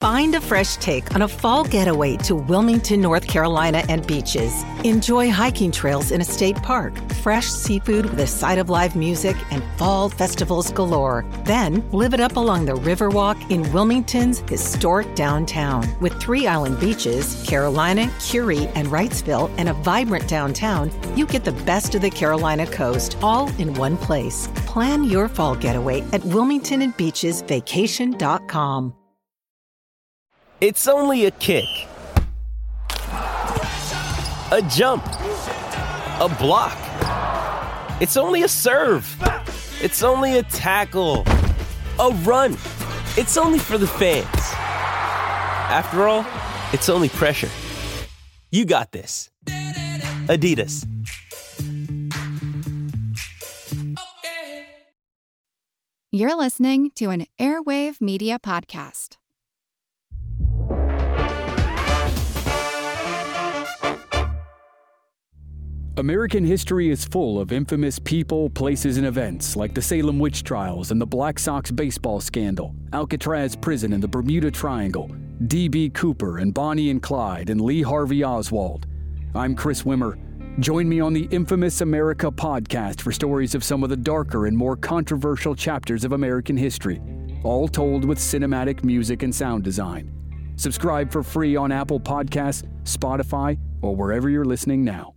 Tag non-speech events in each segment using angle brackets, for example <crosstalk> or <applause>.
Find a fresh take on a fall getaway to Wilmington, North Carolina and beaches. Enjoy hiking trails in a state park, fresh seafood with a side of live music, and fall festivals galore. Then live it up along the Riverwalk in Wilmington's historic downtown. With three island beaches, Carolina, Kure, and Wrightsville, and a vibrant downtown, you get the best of the Carolina coast all in one place. Plan your fall getaway at WilmingtonandBeachesVacation.com. It's only a kick, a jump, a block. It's only a serve. It's only a tackle, a run. It's only for the fans. After all, it's only pressure. You got this. Adidas. You're listening to an Airwave Media Podcast. American history is full of infamous people, places, and events like the Salem witch trials and the Black Sox baseball scandal, Alcatraz prison and the Bermuda Triangle, D.B. Cooper and Bonnie and Clyde, and Lee Harvey Oswald. I'm Chris Wimmer. Join me on the Infamous America podcast for stories of some of the darker and more controversial chapters of American history, all told with cinematic music and sound design. Subscribe for free on Apple Podcasts, Spotify, or wherever you're listening now.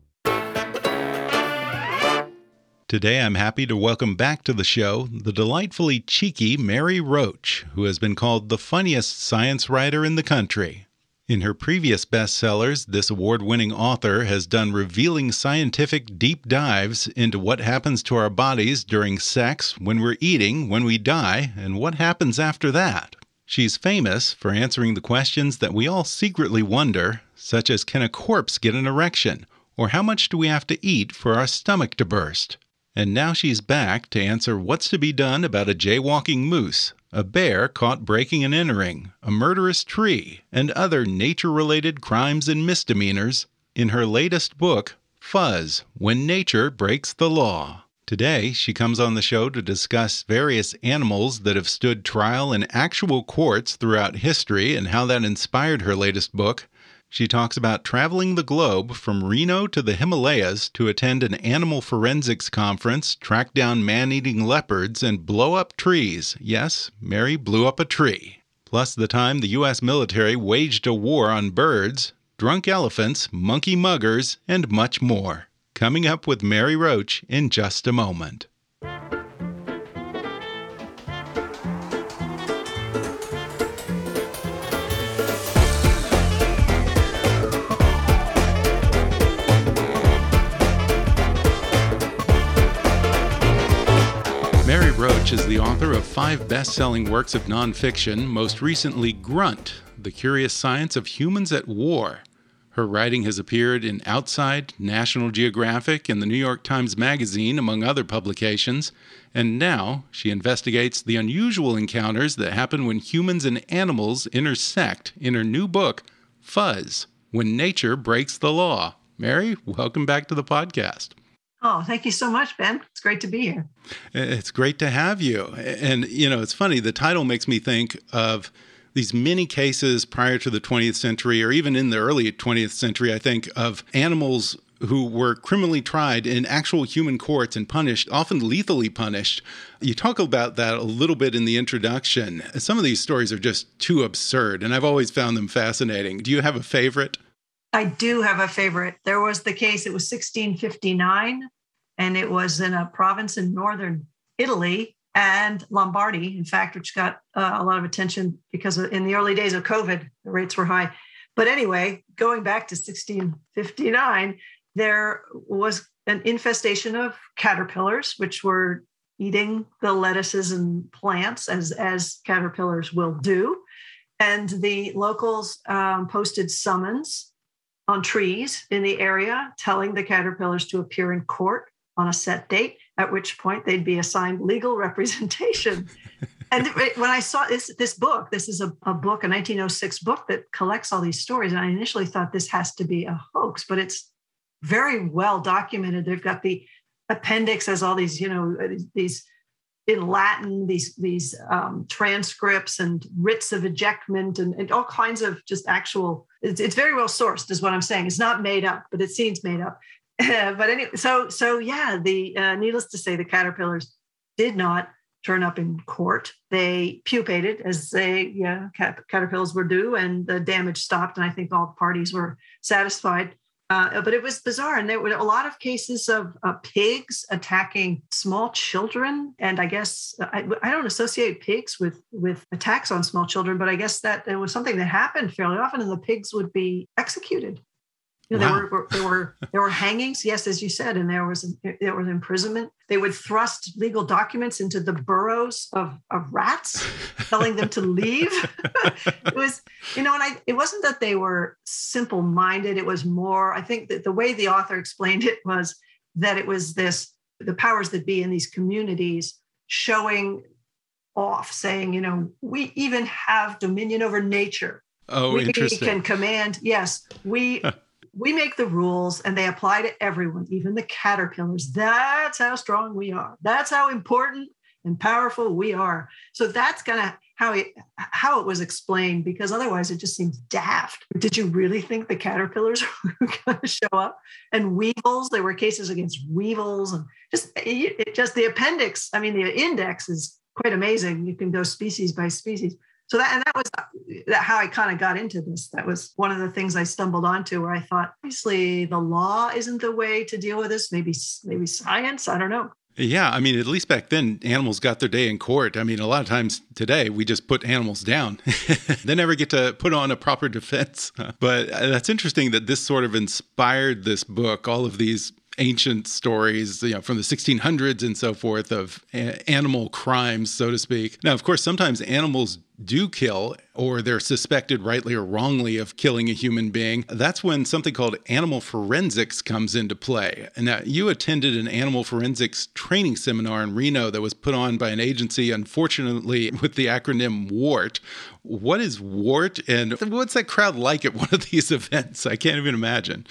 Today, I'm happy to welcome back to the show the delightfully cheeky Mary Roach, who has been called the funniest science writer in the country. In her previous bestsellers, this award winning author has done revealing scientific deep dives into what happens to our bodies during sex, when we're eating, when we die, and what happens after that. She's famous for answering the questions that we all secretly wonder, such as can a corpse get an erection? Or how much do we have to eat for our stomach to burst? And now she's back to answer what's to be done about a jaywalking moose, a bear caught breaking and entering, a murderous tree, and other nature related crimes and misdemeanors in her latest book, Fuzz When Nature Breaks the Law. Today, she comes on the show to discuss various animals that have stood trial in actual courts throughout history and how that inspired her latest book, she talks about traveling the globe from Reno to the Himalayas to attend an animal forensics conference, track down man eating leopards, and blow up trees. Yes, Mary blew up a tree. Plus, the time the U.S. military waged a war on birds, drunk elephants, monkey muggers, and much more. Coming up with Mary Roach in just a moment. Mary is the author of five best selling works of nonfiction, most recently, Grunt The Curious Science of Humans at War. Her writing has appeared in Outside, National Geographic, and the New York Times Magazine, among other publications. And now she investigates the unusual encounters that happen when humans and animals intersect in her new book, Fuzz When Nature Breaks the Law. Mary, welcome back to the podcast. Oh, thank you so much, Ben. It's great to be here. It's great to have you. And, you know, it's funny, the title makes me think of these many cases prior to the 20th century, or even in the early 20th century, I think, of animals who were criminally tried in actual human courts and punished, often lethally punished. You talk about that a little bit in the introduction. Some of these stories are just too absurd, and I've always found them fascinating. Do you have a favorite? I do have a favorite. There was the case, it was 1659, and it was in a province in northern Italy and Lombardy, in fact, which got uh, a lot of attention because in the early days of COVID, the rates were high. But anyway, going back to 1659, there was an infestation of caterpillars, which were eating the lettuces and plants as, as caterpillars will do. And the locals um, posted summons on trees in the area, telling the caterpillars to appear in court on a set date, at which point they'd be assigned legal <laughs> representation. and when I saw this, this book, this is a, a book, a 1906 book that collects all these stories. And I initially thought this has to be a hoax, but it's very well documented. They've got the appendix as all these, you know, these in Latin, these these um, transcripts and writs of ejectment and, and all kinds of just actual. It's, it's very well sourced, is what I'm saying. It's not made up, but it seems made up. <laughs> but anyway, so so yeah, the uh, needless to say, the caterpillars did not turn up in court. They pupated as they yeah caterpillars were due, and the damage stopped. And I think all parties were satisfied. Uh, but it was bizarre. And there were a lot of cases of uh, pigs attacking small children. And I guess I, I, don't associate pigs with, with attacks on small children, but I guess that it was something that happened fairly often, and the pigs would be executed. You know, wow. there were there were there were hangings, yes, as you said, and there was there was imprisonment. They would thrust legal documents into the burrows of, of rats, telling them to leave. <laughs> it was, you know, and I it wasn't that they were simple minded. It was more, I think that the way the author explained it was that it was this the powers that be in these communities showing off, saying, you know, we even have dominion over nature. Oh, we interesting. can command. Yes, we we make the rules and they apply to everyone, even the caterpillars. That's how strong we are. That's how important and powerful we are. So that's kind of how it how it was explained because otherwise it just seems daft. Did you really think the caterpillars <laughs> were going to show up? And weevils, there were cases against weevils and just it, just the appendix. I mean, the index is quite amazing. You can go species by species so that and that was that how I kind of got into this. That was one of the things I stumbled onto where I thought, obviously, the law isn't the way to deal with this. Maybe maybe science. I don't know. Yeah, I mean, at least back then, animals got their day in court. I mean, a lot of times today, we just put animals down. <laughs> they never get to put on a proper defense. <laughs> But uh, that's interesting that this sort of inspired this book, all of these ancient stories, you know, from the 1600s and so forth of a- animal crimes, so to speak. Now, of course, sometimes animals do kill or they're suspected rightly or wrongly of killing a human being, that's when something called animal forensics comes into play. And now you attended an animal forensics training seminar in Reno that was put on by an agency, unfortunately, <laughs> with the acronym WART. What is WART and what's that crowd like at one of these <laughs> events? I can't even imagine.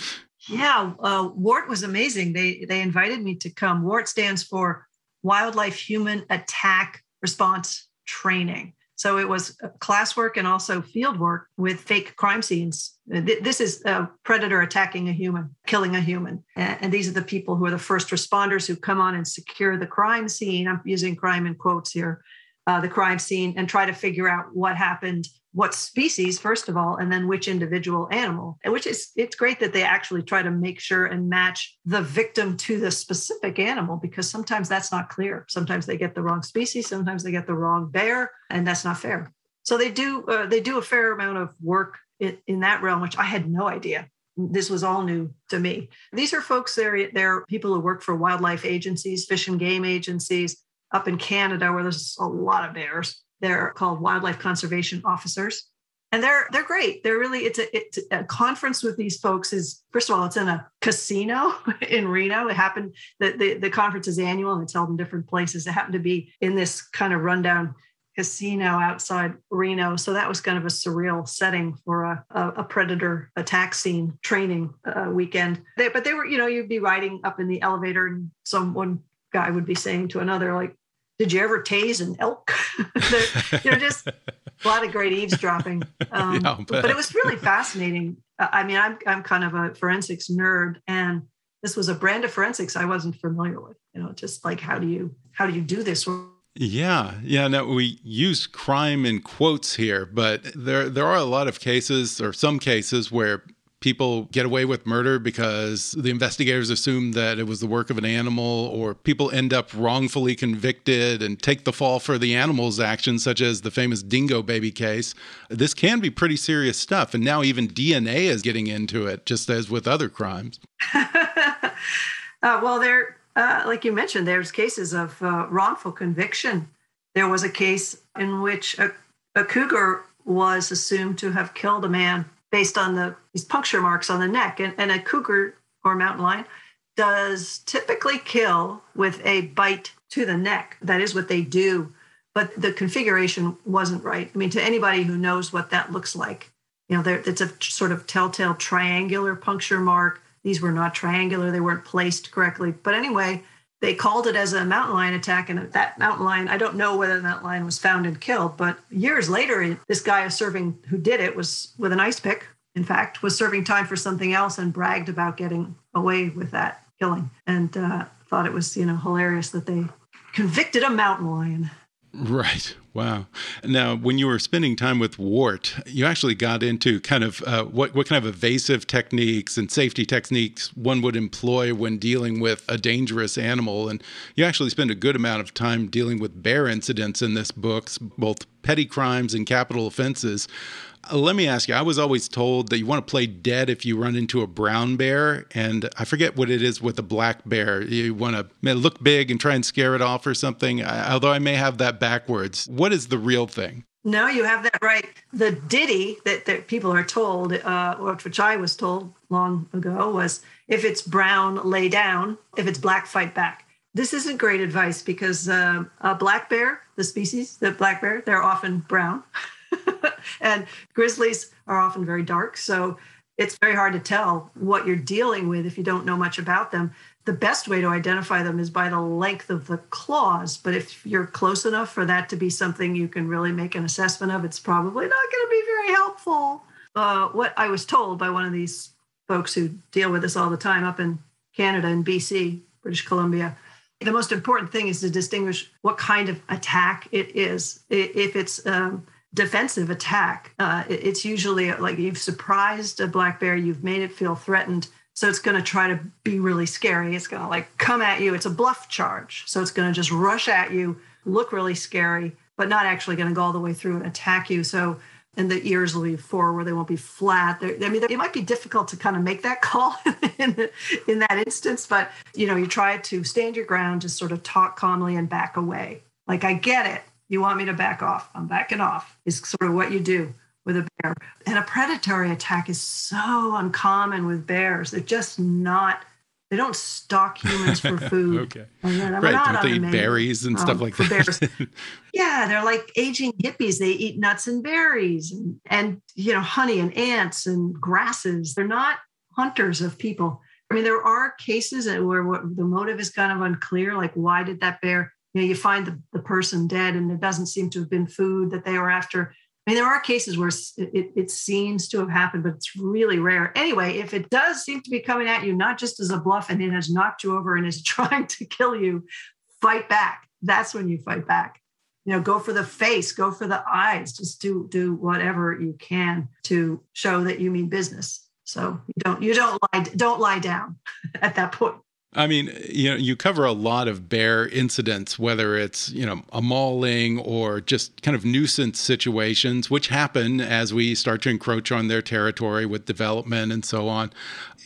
Yeah, uh, WART was amazing. They they invited me to come. WART stands for Wildlife Human Attack Response Training. So it was classwork and also field work with fake crime scenes. This is a predator attacking a human, killing a human. And these are the people who are the first responders who come on and secure the crime scene. I'm using crime in quotes here, uh, the crime scene, and try to figure out what happened what species first of all and then which individual animal and which is it's great that they actually try to make sure and match the victim to the specific animal because sometimes that's not clear. Sometimes they get the wrong species sometimes they get the wrong bear and that's not fair. So they do uh, they do a fair amount of work in, in that realm which i had no idea. This was all new to me. These are folks they're, they're people who work for wildlife agencies fish and game agencies up in canada where there's a lot of bears they're called wildlife conservation officers. And they're they're great. They're really it's a it's a conference with these folks is first of all it's in a casino <laughs> in Reno. It happened that the the conference is annual and it's held in different places. It happened to be in this kind of rundown casino outside Reno. So that was kind of a surreal setting for a, a, a predator attack scene training uh, weekend. They, but they were, you know, you'd be riding up in the elevator and some one guy would be saying to another, like, did you ever tase an elk? <laughs> you know, just a lot of great eavesdropping. <laughs> Um, yeah, but it was really fascinating. I mean, I'm I'm kind of a forensics nerd, and this was a brand of forensics I wasn't familiar with. You know, just like how do you how do you do this? Yeah, yeah. Now we use crime in quotes here, but there there are a lot of cases, or some cases, where people get away with murder because the investigators assume that it was the work of an animal, or people end up wrongfully convicted and take the fall for the animal's actions, such as the famous dingo baby case. This can be pretty serious stuff. And now even DNA is getting into it, just as with other crimes. <laughs> uh, well, there, uh, like you mentioned, there's cases of uh, wrongful conviction. There was a case in which a, a cougar was assumed to have killed a man based on the these puncture marks on the neck. And, and a cougar or mountain lion does typically kill with a bite to the neck. That is what they do. But the configuration wasn't right. I mean, to anybody who knows what that looks like, you know, there, it's a sort of telltale triangular puncture mark. These were not triangular, they weren't placed correctly. But anyway, they called it as a mountain lion attack. And that mountain lion, I don't know whether that lion was found and killed, but years later, this guy serving who did it was with an ice pick, in fact, was serving time for something else and bragged about getting away with that killing and uh, thought it was, you know, hilarious that they convicted a mountain lion. Right. Wow. Now, when you were spending time with Wart, you actually got into kind of uh, what what kind of evasive techniques and safety techniques one would employ when dealing with a dangerous animal, and you actually spend a good amount of time dealing with bear incidents in this book, both petty crimes and capital offenses. Let me ask you, I was always told that you want to play dead if you run into a brown bear. And I forget what it is with a black bear. You want to look big and try and scare it off or something. Although I may have that backwards. What is the real thing? No, you have that right. The ditty that, that people are told, uh, which I was told long ago, was if it's brown, lay down. If it's black, fight back. This isn't great advice because uh, a black bear, the species, the black bear, they're often brown. <laughs> <laughs> and grizzlies are often very dark. So it's very hard to tell what you're dealing with if you don't know much about them. The best way to identify them is by the length of the claws. But if you're close enough for that to be something you can really make an assessment of, it's probably not going to be very helpful. Uh, what I was told by one of these folks who deal with this all the time up in Canada and BC, British Columbia, the most important thing is to distinguish what kind of attack it is. If it's um, defensive attack. Uh, it's usually like you've surprised a black bear, you've made it feel threatened. So it's going to try to be really scary. It's going to like come at you. It's a bluff charge. So it's going to just rush at you, look really scary, but not actually going to go all the way through and attack you. So and the ears will be forward; they won't be flat. They're, I mean, it might be difficult to kind of make that <laughs> call in, the, in that instance, but you know, you try to stand your ground, just sort of talk calmly and back away. Like I get it you want me to back off? I'm backing off, is sort of what you do with a bear. And a predatory attack is so uncommon with bears. They're just not, they don't stalk humans for <laughs> food. okay. right. Don't they eat berries and um, stuff like that? Bears. <laughs> yeah. They're like aging hippies. They eat nuts and berries and, and, you know, honey and ants and grasses. They're not hunters of people. I mean, there are cases where what the motive is kind of unclear. Like, why did that bear you know you find the, the person dead and it doesn't seem to have been food that they were after I mean, there are cases where it, it, seems to have happened, but it's really rare. Anyway, if it does seem to be coming at you, not just as a bluff and it has knocked you over and is <laughs> trying to kill you, fight back. That's when you fight back. You know, go for the face, go for the eyes, just do do whatever you can to show that you mean business. So you don't you don't lie don't lie down <laughs> at that point. I mean, you know, you cover a lot of bear incidents, whether it's, you know, a mauling or just kind of nuisance situations, which happen as we start to encroach on their territory with development and so on.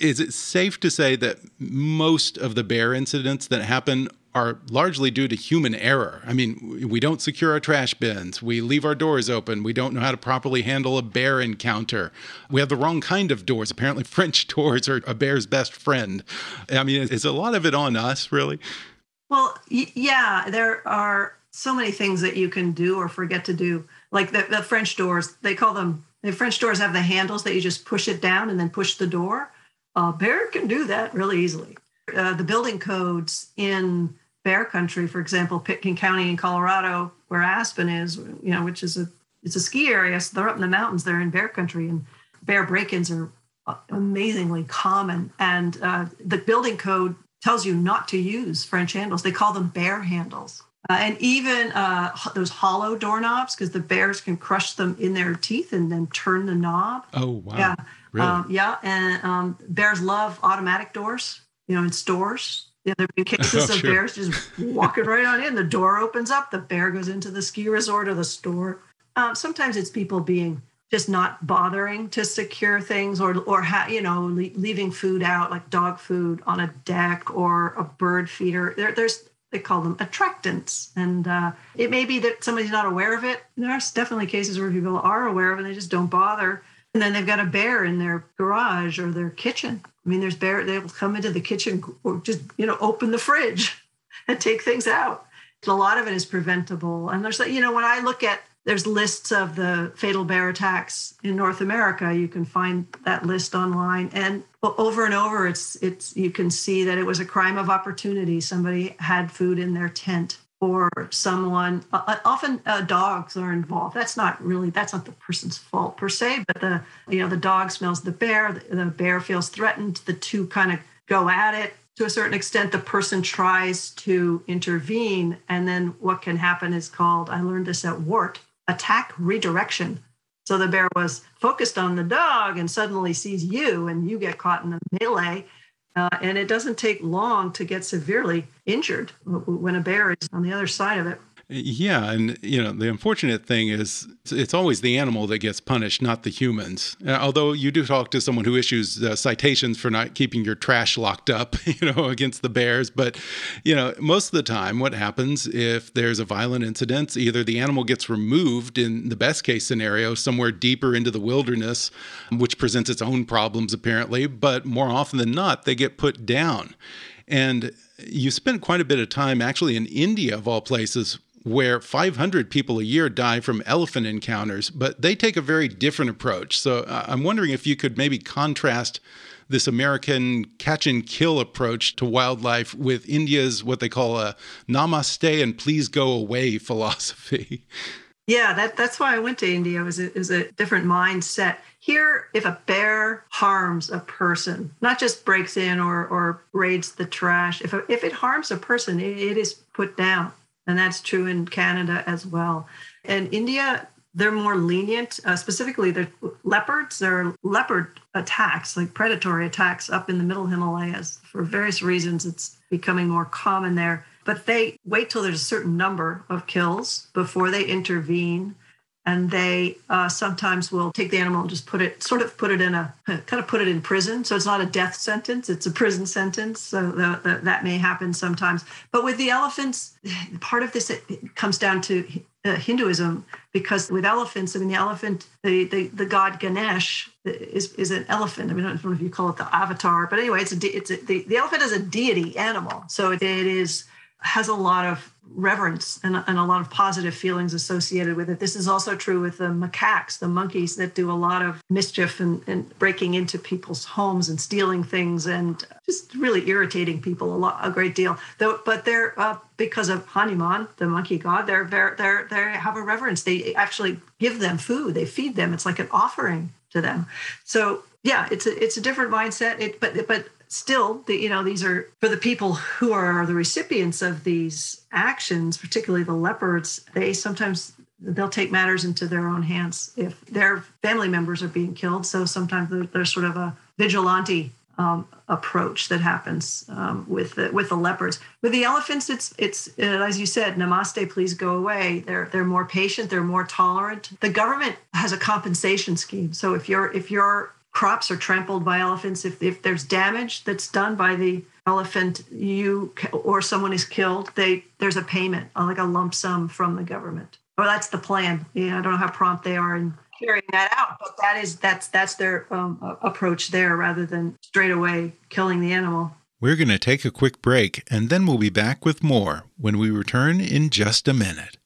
Is it safe to say that most of the bear incidents that happen are largely due to human error. I mean, we don't secure our trash bins. We leave our doors open. We don't know how to properly handle a bear encounter. We have the wrong kind of doors. Apparently, <laughs> French doors are a bear's best friend. I mean, is a lot of it on us, really? Well, yeah, there are so many things that you can do or forget to do. Like the, the French doors, they call them, the French doors have the handles that you just push it down and then push the door. A bear can do that really easily. Uh, the building codes in bear country, for example, Pitkin County in Colorado, where Aspen is, you know, which is a it's a ski area. So they're up in the mountains. They're in bear country, and bear break-ins are amazingly common. And uh, the building code tells you not to use French handles. They call them bear handles. Uh, and even uh, those hollow doorknobs, because the bears can crush them in their teeth and then turn the knob. Oh, wow. Yeah. Really? Um, yeah. And um, bears love automatic doors, you know, in stores. Yeah, there have <laughs> been cases oh, of sure. bears just walking right on in. The door opens up, the bear goes into the ski resort or the store. Um, sometimes it's people being just not bothering to secure things or or ha- you know le- leaving food out like dog food on a deck or a bird feeder. There, there's they call them attractants, and uh, it may be that somebody's not aware of it. There's definitely cases where people are aware of it and they just don't bother. And then they've got a bear in their garage or their kitchen. I mean, there's bear, they'll come into the kitchen or just, you know, open the fridge <laughs> and take things out. a lot of it is preventable. And there's, you know, when I look at there's lists of the fatal bear attacks in North America. You can find that list online, and over and over, it's it's you can see that it was a crime of opportunity. Somebody had food in their tent, or someone. Uh, often uh, dogs are involved. That's not really that's not the person's fault per se, but the you know the dog smells the bear. The, the bear feels threatened. The two kind of go at it to a certain extent, the person tries to intervene. And then what can happen is called, I learned this at WART, attack redirection. So the bear was focused on the dog and suddenly sees you, and you get caught in the melee. Uh, and it doesn't take long to get severely injured when a bear is on the other side of it. Yeah, and you know the unfortunate thing is it's always the animal that gets punished, not the humans. Uh, although you do talk to someone who issues uh, citations for not keeping your trash locked up, <laughs> you know, against the bears, but you know most of the time, what happens if there's a violent incident? Either the animal gets removed in the best case scenario somewhere deeper into the wilderness, which presents its own problems apparently, but more often than not, they get put down. And you spent quite a bit of time actually in India, of all places, where 500 people a year die from elephant encounters, but they take a very different approach. So uh, I'm wondering if you could maybe contrast this American catch and kill approach to wildlife with India's what they call a namaste and please go away <laughs> philosophy. Yeah, that, that's why I went to India. It was a, it was a different mindset. Here, if a bear harms a person, not just breaks in or, or raids the trash, if, a, if it harms a person, it, it is put down. And that's true in Canada as well. And India, they're more lenient, uh, specifically the leopards. There are leopard attacks, like predatory attacks up in the middle Himalayas. For various reasons, it's becoming more common there. But they wait till there's a certain number of kills before they intervene and they uh, sometimes will take the animal and just put it sort of put it in a kind of put it in prison. So it's not a death sentence it's a prison sentence. So the, the, that may happen sometimes. But with the elephants part of this comes down to uh, hinduism because with elephants i mean the elephant the, the, the god ganesh is, is an elephant. I mean i don't know if you call it the avatar but anyway it's a it's a, the, the elephant is a deity animal. So it is has a lot of reverence and, and, a lot of positive feelings associated with it. This is also true with the macaques, the monkeys that do a lot of mischief and, and breaking into people's homes and stealing things and just really irritating people a lot, a great deal. Though, but they're uh, because of Hanuman, the monkey god. They're they're they're they have a reverence. They actually give them food. They feed them. It's like an offering to them. So yeah, it's a it's a different mindset. It, but but still, the, you know, these are for the people who are the recipients of these actions, particularly the leopards. They sometimes they'll take matters into their own hands if their family members are being killed. So sometimes there's sort of a vigilante um, approach that happens um, with the, with the leopards. With the elephants, it's it's uh, as you said, namaste, please go away. They're they're more patient, they're more tolerant. The government has a compensation scheme. So if you're if you're crops are trampled by elephants, if, if there's damage that's done by the elephant, you or someone is killed, they there's a payment, uh, like a lump sum from the government. Well, that's the plan. Yeah, I don't know how prompt they are in carrying that out, but that is that's that's their um, approach there, rather than straight away killing the animal. We're going to take a quick break, and then we'll be back with more when we return in just a minute.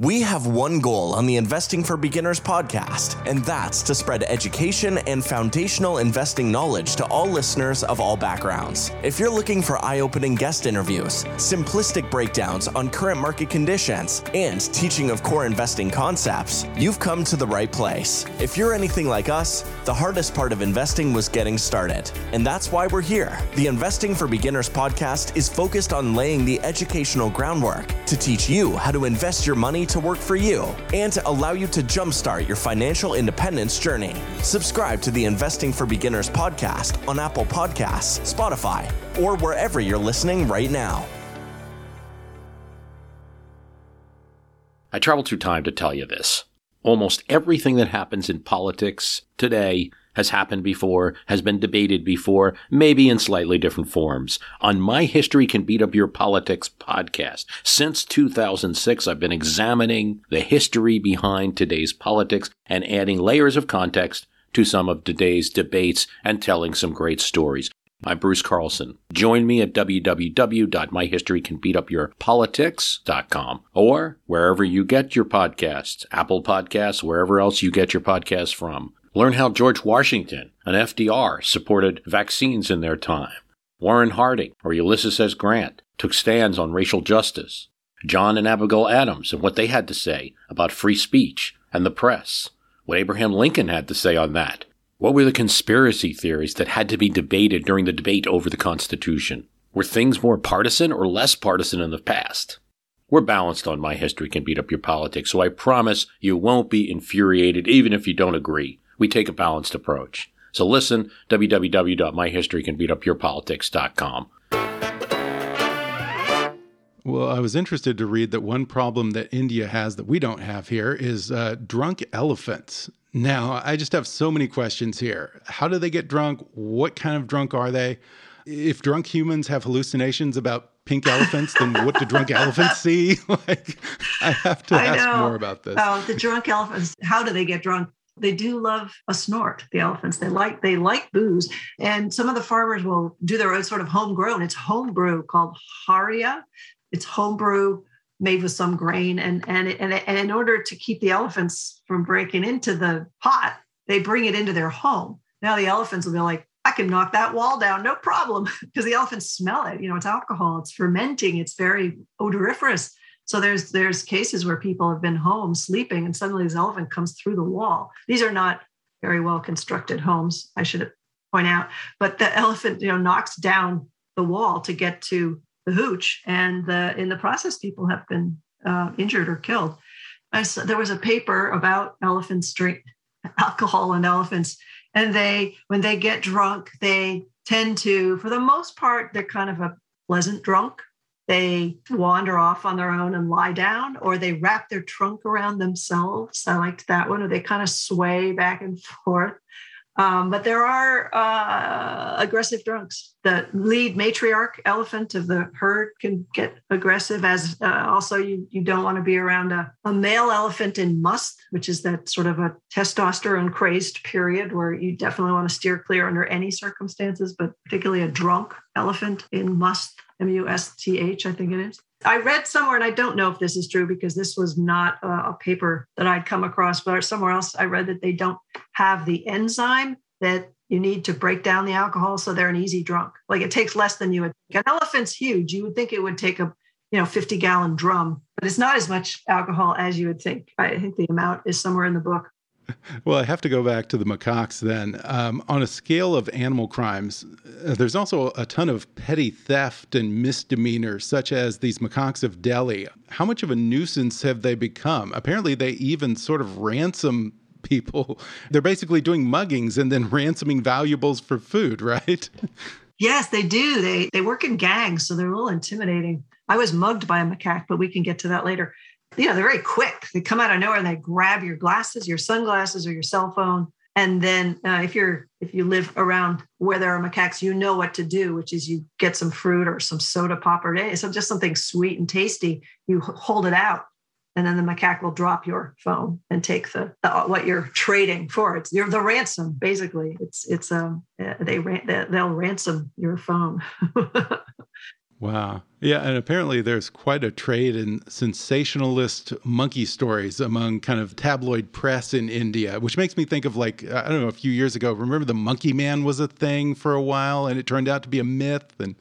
We have one goal on the Investing for Beginners podcast, and that's to spread education and foundational investing knowledge to all listeners of all backgrounds. If you're looking for eye opening guest interviews, simplistic breakdowns on current market conditions, and teaching of core investing concepts, you've come to the right place. If you're anything like us, the hardest part of investing was getting started, and that's why we're here. The Investing for Beginners podcast is focused on laying the educational groundwork to teach you how to invest your money to work for you and to allow you to jumpstart your financial independence journey. Subscribe to the Investing for Beginners podcast on Apple Podcasts, Spotify, or wherever you're listening right now. I traveled through time to tell you this. Almost everything that happens in politics today has happened before, has been debated before, maybe in slightly different forms. On My History Can Beat Up Your Politics podcast, since 2006, I've been examining the history behind today's politics and adding layers of context to some of today's debates and telling some great stories. I'm Bruce Carlson. Join me at www.myhistorycanbeatupyourpolitics.com or wherever you get your podcasts, Apple Podcasts, wherever else you get your podcasts from. Learn how George Washington and FDR supported vaccines in their time. Warren Harding or Ulysses S. Grant took stands on racial justice. John and Abigail Adams and what they had to say about free speech and the press. What Abraham Lincoln had to say on that what were the conspiracy theories that had to be debated during the debate over the Constitution? Were things more partisan or less partisan in the past? We're balanced on My History Can Beat Up Your Politics, so I promise you won't be infuriated even if you don't agree. We take a balanced approach. So listen, www.myhistorycanbeatupyourpolitics.com. Well, I was interested to read that one problem that India has that we don't have here is uh, drunk elephants. Now, I just have so many questions here. How do they get drunk? What kind of drunk are they? If drunk humans have hallucinations about pink elephants, then what do drunk elephants see? <laughs> like, I have to I ask more about this. Oh, the drunk elephants. How do they get drunk? They do love a snort. The elephants. They like they like booze, and some of the farmers will do their own sort of homegrown. It's homebrew called haria. It's homebrew made with some grain and and and, and in order to keep the elephants from breaking into the pot they bring it into their home now the elephants will be like i can knock that wall down no problem <laughs> because the elephants smell it you know it's alcohol it's fermenting it's very odoriferous so there's there's cases where people have been home sleeping and suddenly this elephant comes through the wall these are not very well constructed homes i should point out but the elephant you know knocks down the wall to get to the hooch, and the, in the process, people have been uh, injured or killed. Saw, there was a paper about elephants drink alcohol and elephants, and they when they get drunk, they tend to, for the most part, they're kind of a pleasant drunk. They wander off on their own and lie down, or they wrap their trunk around themselves. I liked that one, or they kind of sway back and forth. Um, but there are uh, aggressive drunks. The lead matriarch elephant of the herd can get aggressive, as uh, also you, you don't want to be around a, a male elephant in musth, which is that sort of a testosterone crazed period where you definitely want to steer clear under any circumstances, but particularly a drunk elephant in musth, M U S T H, I think it is. I read somewhere, and I don't know if this is true because this was not a, a, paper that I'd come across, but somewhere else I read that they don't have the enzyme that you need to break down the alcohol, so they're an easy drunk. Like it takes less than you would. Think. An elephant's huge. You would think it would take a you know 50 gallon drum, but it's not as much alcohol as you would think. I think the amount is somewhere in the book. <laughs> Well, I have to go back to the macaques then. Um, on a scale of animal crimes, uh, there's also a ton of petty theft and misdemeanors, such as these macaques of Delhi. How much of a nuisance have they become? Apparently, they even sort of ransom <laughs> people. They're basically doing muggings and then ransoming valuables for food, <laughs> right? Yes, they do. They they work in gangs, so they're a little intimidating. I was mugged by a macaque, but we can get to that later you know, they're very quick. They come out of nowhere and they grab your glasses, your sunglasses, or your cell phone. And then uh, if you're if you live around where there are macaques, you know what to do, which is you get some fruit or some soda pop or so just something sweet and tasty. You hold it out, and then the macaque will drop your phone and take the, the what you're trading for. It's you're the ransom basically. It's it's um they they'll ransom your phone. <laughs> Wow. Yeah. And apparently there's quite a trade in sensationalist monkey stories among kind of tabloid press in India, which makes me think of like, I don't know, a few years ago, remember the monkey man was a thing for a while and it turned out to be a myth. And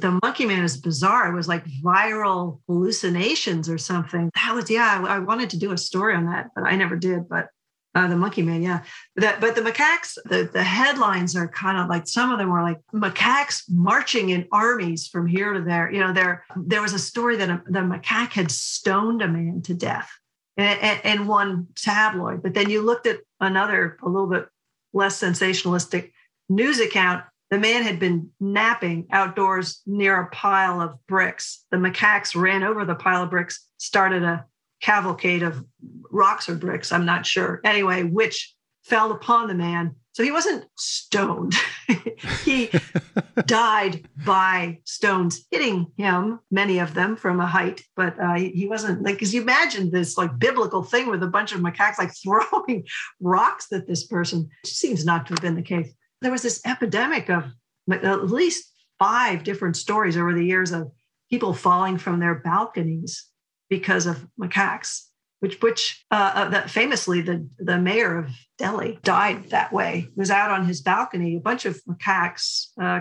the monkey man is bizarre. It was like viral hallucinations or something. That was, yeah, I wanted to do a story on that, but I never did. But uh, the monkey man, yeah. But, but the macaques, the, the headlines are kind of like some of them were like macaques marching in armies from here to there. You know, there there was a story that a, the macaque had stoned a man to death in one tabloid. But then you looked at another, a little bit less sensationalistic news account. The man had been napping outdoors near a pile of bricks. The macaques ran over the pile of bricks, started a cavalcade of rocks or bricks, I'm not sure. Anyway, which fell upon the man. So he wasn't stoned. <laughs> he <laughs> died by stones hitting him, many of them from a height, but uh, he wasn't like, because you imagine this like biblical thing with a bunch of macaques like <laughs> throwing rocks at this person. Seems not to have been the case. There was this epidemic of at least five different stories over the years of people falling from their balconies because of macaques which which uh, uh, that famously the the mayor of Delhi died that way. He was out on his balcony. A bunch of macaques uh,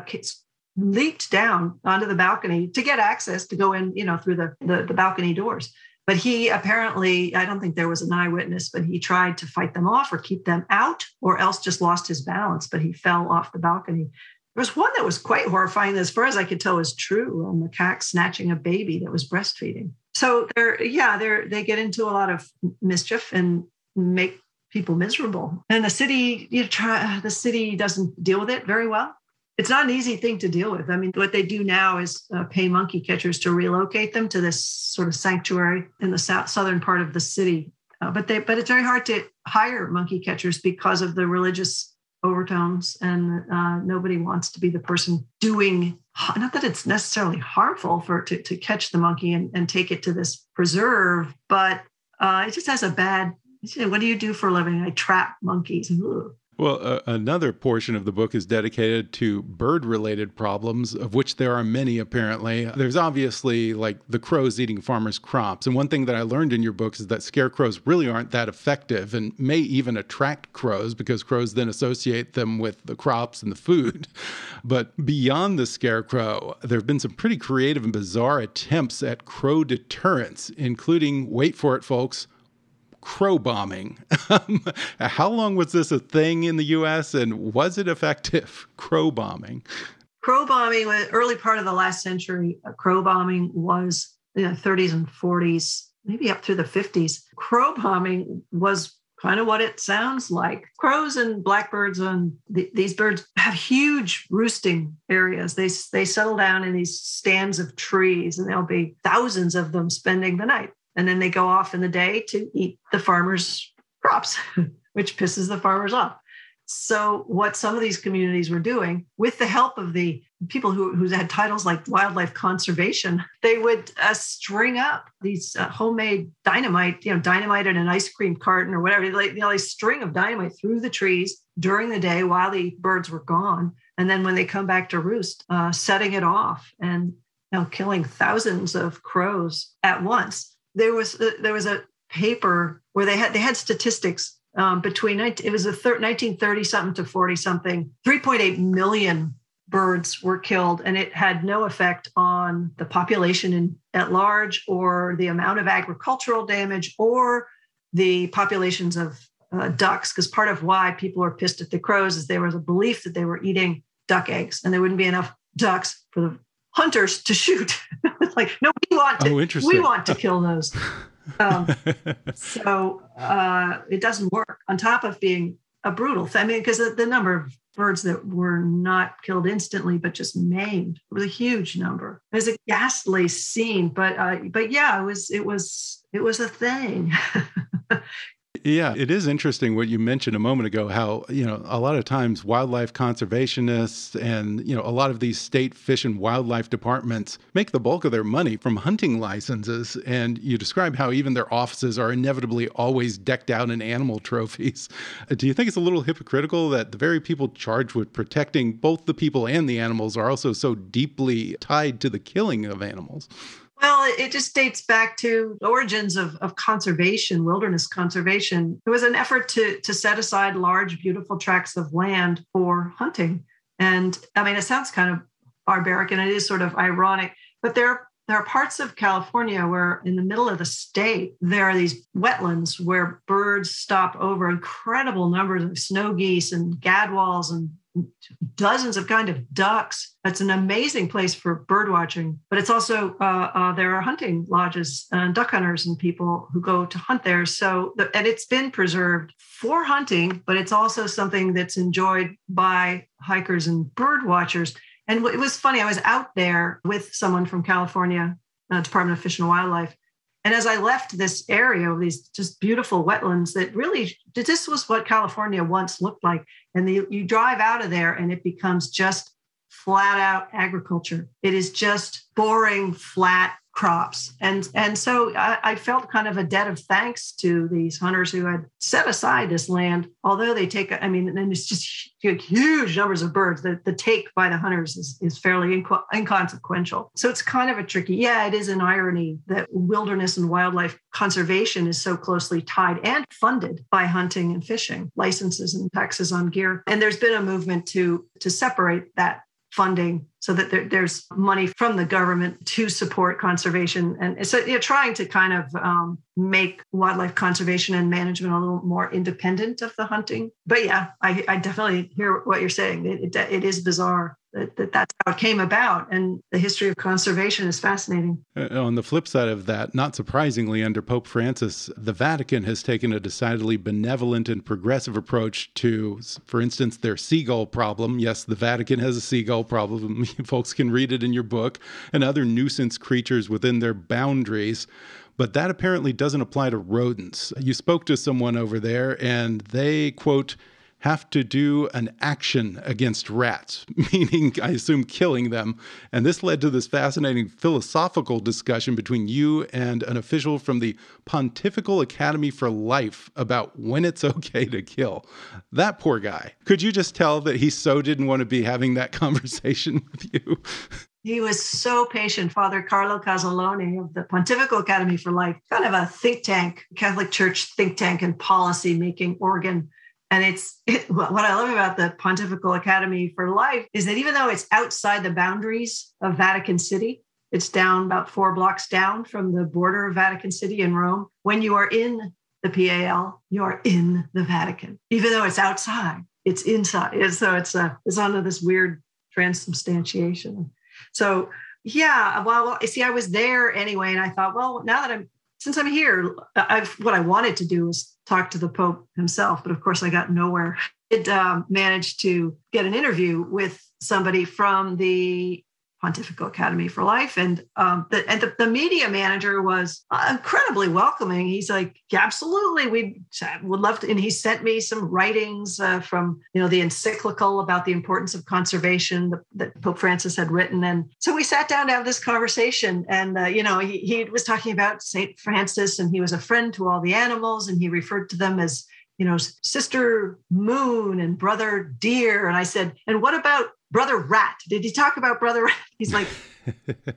leaped down onto the balcony to get access to go in, you know, through the, the the balcony doors. But he apparently, I don't think there was an eyewitness, but he tried to fight them off or keep them out, or else just lost his balance. But he fell off the balcony. There was one that was quite horrifying. As far as I could tell, was true. A macaque snatching a baby that was breastfeeding so they're yeah they're they get into a lot of mischief and make people miserable. And the city you try the city doesn't deal with it very well. It's not an easy thing to deal with. I mean what they do now is uh, pay monkey catchers to relocate them to this sort of sanctuary in the south southern part of the city. Uh, but they but it's very hard to hire monkey catchers because of the religious overtones and uh, nobody wants to be the person doing not that it's necessarily harmful for to, to catch the monkey and, and take it to this preserve but uh, it just has a bad what do you do for a living i trap monkeys Ugh. Well, uh, another portion of the book is dedicated to bird related problems, of which there are many apparently. There's obviously like the crows eating farmers' crops. And one thing that I learned in your books is that scarecrows really aren't that effective and may even attract crows because crows then associate them with the crops and the food. <laughs> But beyond the scarecrow, there have been some pretty creative and bizarre attempts at crow deterrence, including, wait for it, folks, crow bombing. <laughs> Um, how long was this a thing in the US and was it effective? <laughs> Crow bombing. Crow bombing, was early part of the last century, uh, crow bombing was in the 30s and 40s, maybe up through the 50s. Crow bombing was kind of what it sounds like. Crows and blackbirds and the, these birds have huge roosting areas. They, they settle down in these stands of trees, and there'll be thousands of them spending the night and then they go off in the day to eat the farmers' crops, <laughs> which pisses the farmers off. So, what some of these communities were doing, with the help of the people who, who had titles like wildlife conservation, they would uh, string up these uh, homemade dynamite, you know, dynamite in an ice cream carton or whatever, like, you know, a string of dynamite through the trees during the day while the birds were gone. And then when they come back to roost, uh, setting it off and you know, killing thousands of crows at once there was uh, there was a paper where they had they had statistics um, between it was a thir- 1930 something to 40 something 3.8 million birds were killed and it had no effect on the population in, at large or the amount of agricultural damage or the populations of uh, ducks because part of why people were pissed at the crows is there was a belief that they were eating duck eggs and there wouldn't be enough ducks for the hunters to shoot. <laughs> like, no, we want to, oh, we want to kill those. Um, <laughs> so uh, it doesn't work. On top of being a brutal thing, I mean, because the, the, number of birds that were not killed instantly but just maimed was a huge number. It was a ghastly scene, but uh, but yeah, it was it was it was a thing. <laughs> Yeah, it is interesting what you mentioned a moment ago how, you know, a lot of times wildlife conservationists and, you know, a lot of these state fish and wildlife departments make the bulk of their money from hunting licenses. And you describe how even their offices are inevitably always decked out in animal trophies. <laughs> Do you think it's a little hypocritical that the very people charged with protecting both the people and the animals are also so deeply tied to the killing of animals? Well, it just dates back to the origins of, of conservation, wilderness conservation. It was an effort to, to set aside large, beautiful tracts of land for hunting. And I mean, it sounds kind of barbaric and it is sort of ironic, but there, there are parts of California where, in the middle of the state, there are these wetlands where birds stop over incredible numbers of snow geese and gadwalls and dozens of kind of ducks. It's an amazing place for bird watching, but it's also uh, uh, there are hunting lodges and duck hunters and people who go to hunt there. So the, and it's been preserved for hunting, but it's also something that's enjoyed by hikers and bird watchers. And it was funny. I was out there with someone from California uh, Department of Fish and Wildlife, and as I left this area of these just beautiful wetlands that really, this was what California once looked like. And the, you drive out of there and it becomes just flat out agriculture. It is just boring, flat crops. And, and so I, I, felt kind of a debt of thanks to these hunters who had set aside this land, although they take, I mean, and it's just huge numbers of birds. The, the take by the hunters is, is fairly inco- inconsequential. So it's kind of a tricky, yeah, it is an irony that wilderness and wildlife conservation is so closely tied and funded by hunting and fishing, licenses and taxes on gear. And there's been a movement to, to separate that funding so that there, there's money from the government to support conservation. And so you're trying to kind of um, make wildlife conservation and management a little more independent of the hunting. But yeah i, I definitely hear what you're saying. It, it, it is bizarre that, that that's how it came about. And the history of conservation is fascinating. Uh, on the flip side of that, not surprisingly, under Pope Francis, the Vatican has taken a decidedly benevolent and progressive approach to, for instance, their seagull problem. Yes, the Vatican has a seagull problem. <laughs> Folks can read it in your book, and other nuisance creatures within their boundaries but that apparently doesn't apply to rodents. You spoke to someone over there, and they, quote, have to do an action against rats, <laughs> meaning, I assume, killing them. And this led to this fascinating philosophical discussion between you and an official from the Pontifical Academy for Life about when it's <laughs> okay to kill. That poor guy. Could you just tell that he so didn't want to be having that <laughs> conversation with you? He was so patient, Father Carlo Casalone of the Pontifical Academy for Life, kind of a think tank, Catholic Church think tank and policy making organ and it's it, what I love about the Pontifical Academy for Life is that even though it's outside the boundaries of Vatican City, it's down about four blocks down from the border of Vatican City in Rome. When you are in the PAL, you are in the Vatican, even though it's outside, it's inside. And so it's a, uh, it's under this weird transubstantiation. So yeah, well, see, I was there anyway, and I thought, well, now that I'm since I'm here, I've what I wanted to do was talk to the Pope himself, but of course I got nowhere. It um, managed to get an interview with somebody from the Pontifical Academy for Life. And um, the, and the, the, media manager was incredibly welcoming. He's like, yeah, absolutely, we would love to. And he sent me some writings uh, from you know the encyclical about the importance of conservation that, that, Pope Francis had written. And so we sat down to have this conversation. And uh, you know, he, he was talking about Saint Francis, and he was a friend to all the animals, and he referred to them as you know, sister moon and brother deer. And I said, and what about brother rat? Did he talk about brother rat? <laughs> He's like,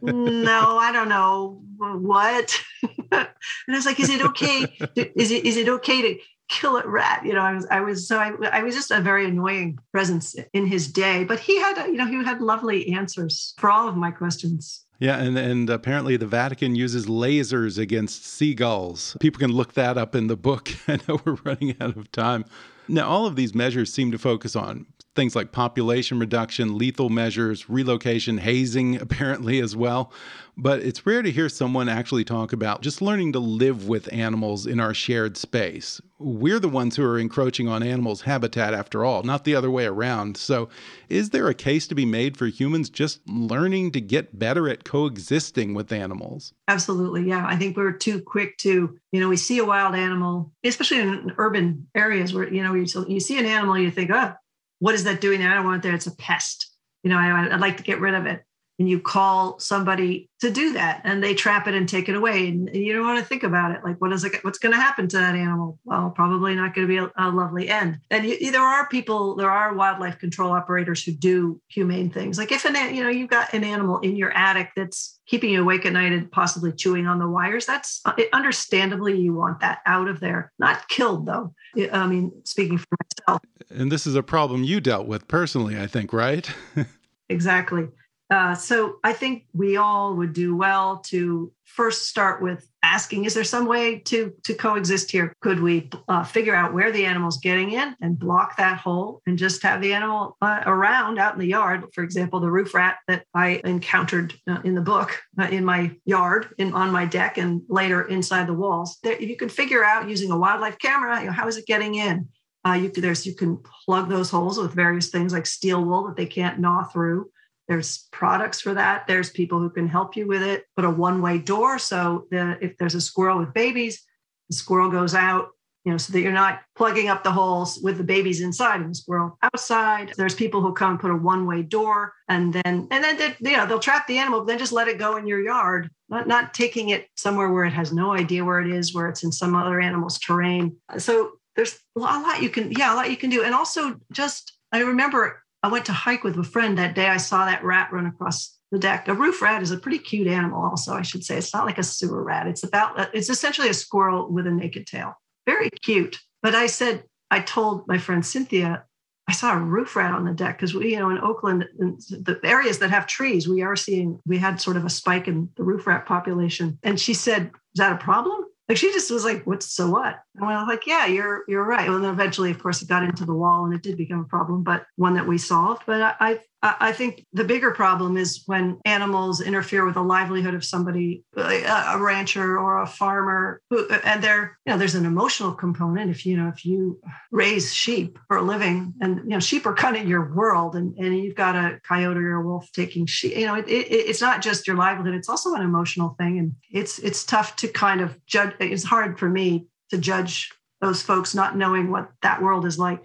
no, I don't know what. <laughs> and I was like, is it okay? Is it is it okay to kill a rat? You know, I was I was so I, I was just a very annoying presence in his day, but he had you know he had lovely answers for all of my questions. Yeah, and, and apparently the Vatican uses lasers against seagulls. People can look that up in the book. <laughs> I know we're running out of time. Now, all of these measures seem to focus on things like population reduction, lethal measures, relocation, hazing, <laughs> apparently as well. But it's rare to hear someone actually talk about just learning to live with animals in our shared space. We're the ones who are encroaching on animals' habitat after all, not the other way around. So, is there a case to be made for humans just learning to get better at coexisting with animals? Absolutely. Yeah. I think we're too quick to, you know, we see a wild animal, especially in urban areas where, you know, you, see an animal, you think, oh, what is that doing there? I don't want it there. It's a pest. You know, I, I'd like to get rid of it. And you call somebody to do that, and they trap it and take it away, and, and you don't want to think about it. Like, what is it? What's going to happen to that animal? Well, probably not going to be a, a lovely end. And you, there are people, there are wildlife control operators who do humane things. Like if an you know you've got an animal in your attic that's keeping you awake at night and possibly chewing on the wires, that's uh, understandably you want that out of there. Not killed though. I mean, speaking for myself. And this is a problem you dealt with personally, I think, right? <laughs> exactly. Uh, so I think we all would do well to first start with asking is there some way to to coexist here? Could we uh, figure out where the animal's getting in and block that hole and just have the animal uh, around out in the yard? For example the roof rat that i encountered uh, in the book uh, in my yard in on my deck and later inside the walls. There, if you can figure out using a wildlife camera you know, how is it getting in? Uh, you, there's, you can plug those holes with various things like steel wool that they can't gnaw through there's products for that. There's people who can help you with it. Put a one-way door so that if there's a squirrel with babies, the squirrel goes out, you know, so that you're not plugging up the holes with the babies inside and the squirrel outside. There's people who come and put a one-way door, and then and then they, you know they'll trap the animal, but then just let it go in your yard not, not taking it somewhere where it has no idea where it is, where it's in some other animal's terrain. So there's a lot you can, yeah, a lot you can do. And also just, I remember I went to hike with a friend that day. I saw that rat run across the deck. A roof rat is a pretty cute animal, also, I should say. It's not like a sewer rat. It's about, uh, it's essentially a squirrel with a naked tail. Very cute. But I said, I told my friend Cynthia, I saw a roof rat on the deck because we, you know, in Oakland, in the areas that have trees, we are seeing, we had sort of a spike in the roof rat population. And she said, Is that a problem? Like she just was like, "What's so what?" And I was like, "Yeah, you're you're right." Well, then eventually, of course, it got into the wall, and it did become a problem, but one that we solved. But I, I I think the bigger problem is when animals interfere with the livelihood of somebody, a rancher or a farmer, who, and there, you know, there's an emotional component. If you know, if you raise sheep for a living, and you know, sheep are kind of your world, and, and you've got a coyote or a wolf taking sheep, you know, it, it, it's not just your livelihood; it's also an emotional thing, and it's it's tough to kind of judge. It's hard for me to judge those folks not knowing what that world is like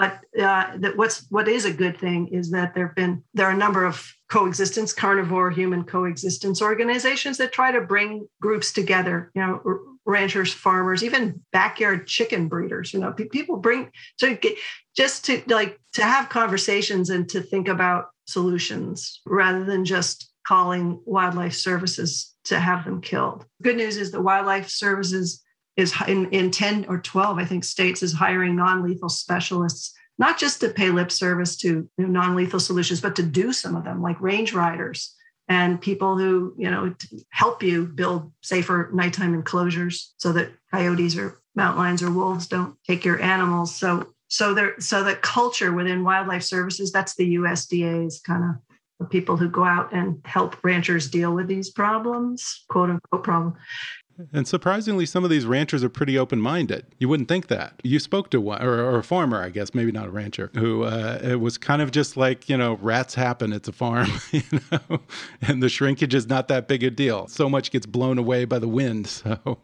but uh, that what's what is a good thing is that there've been there are a number of coexistence, carnivore human coexistence organizations that try to bring groups together. You know, ranchers, farmers, even backyard chicken breeders. You know, people bring so just to like to have conversations and to think about solutions rather than just calling wildlife services to have them killed. Good news is that wildlife services is in, in 10 or 12, I think, states is hiring non lethal specialists, not just to pay lip service to you know, non lethal solutions, but to do some of them, like range riders and people who you know help you build safer nighttime enclosures so that coyotes or mountain lions or wolves don't take your animals. So so there so the culture within wildlife services that's the usda's kind of the people who go out and help ranchers deal with these problems quote unquote problem and surprisingly, some of these ranchers are pretty open minded. You wouldn't think that. You spoke to one, or, or a farmer, I guess, maybe not a rancher, who uh, it was kind of just like, you know, rats happen, it's a farm, <laughs> you know, and the shrinkage is not that big a deal. So much gets blown away by the wind. <laughs> So.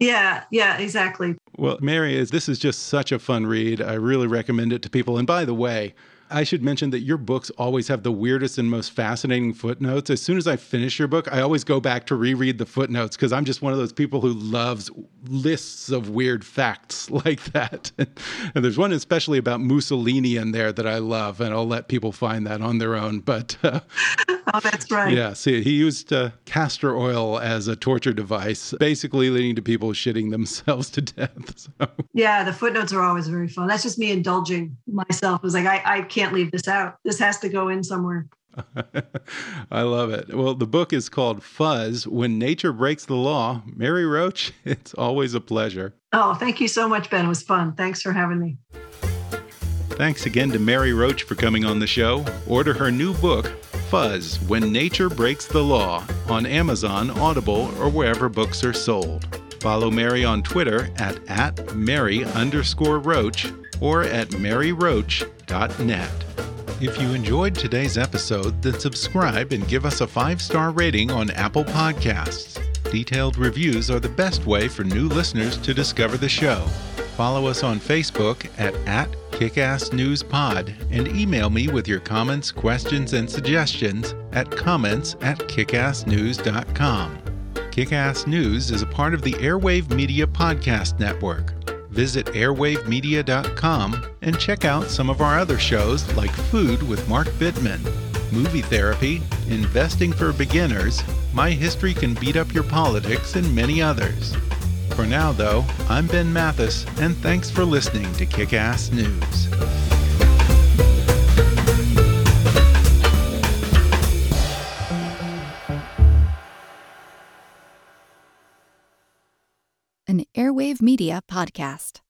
Yeah, yeah, exactly. Well, Mary, this is just such a fun read. I really recommend it to people. And by the way, I should mention that your books always have the weirdest and most fascinating footnotes. As soon as I finish your book, I always go back to reread the footnotes because I'm just one of those people who loves lists of weird facts <laughs> like that. and there's one especially about Mussolini in there that I love, and I'll let people find that on their own. But uh, oh, that's right. Yeah, see, he used uh, castor oil as a torture device, basically leading to people shitting themselves to death. <laughs> So. Yeah, the footnotes are always very fun. That's just me indulging myself. It was like I, I can't can't leave this out. This has to go in somewhere. <laughs> I love it. Well, the book is called Fuzz When Nature Breaks the Law. Mary Roach, <laughs> it's always a pleasure. Oh, thank you so much, Ben. It was fun. Thanks for having me. Thanks again to Mary Roach for coming on the show. Order her new book, Fuzz When Nature Breaks the Law, on Amazon, Audible, or wherever books are sold. Follow Mary on Twitter at, at Mary underscore Roach or at maryroach.net. If you enjoyed today's episode, then subscribe and give us a five star rating on Apple Podcasts. Detailed reviews are the best way for new listeners to discover the show. Follow us on Facebook at, at KickassNewsPod and email me with your comments, questions, and suggestions at comments at kickassnews.com. Kickass News is a part of the Airwave Media Podcast Network visit airwavemedia.com and check out some of our other shows like Food with Mark Bittman, Movie Therapy, Investing for Beginners, My History Can Beat Up Your Politics, and many others. For now, though, I'm Ben Mathis, and thanks for listening to Kickass News. Airwave Media Podcast.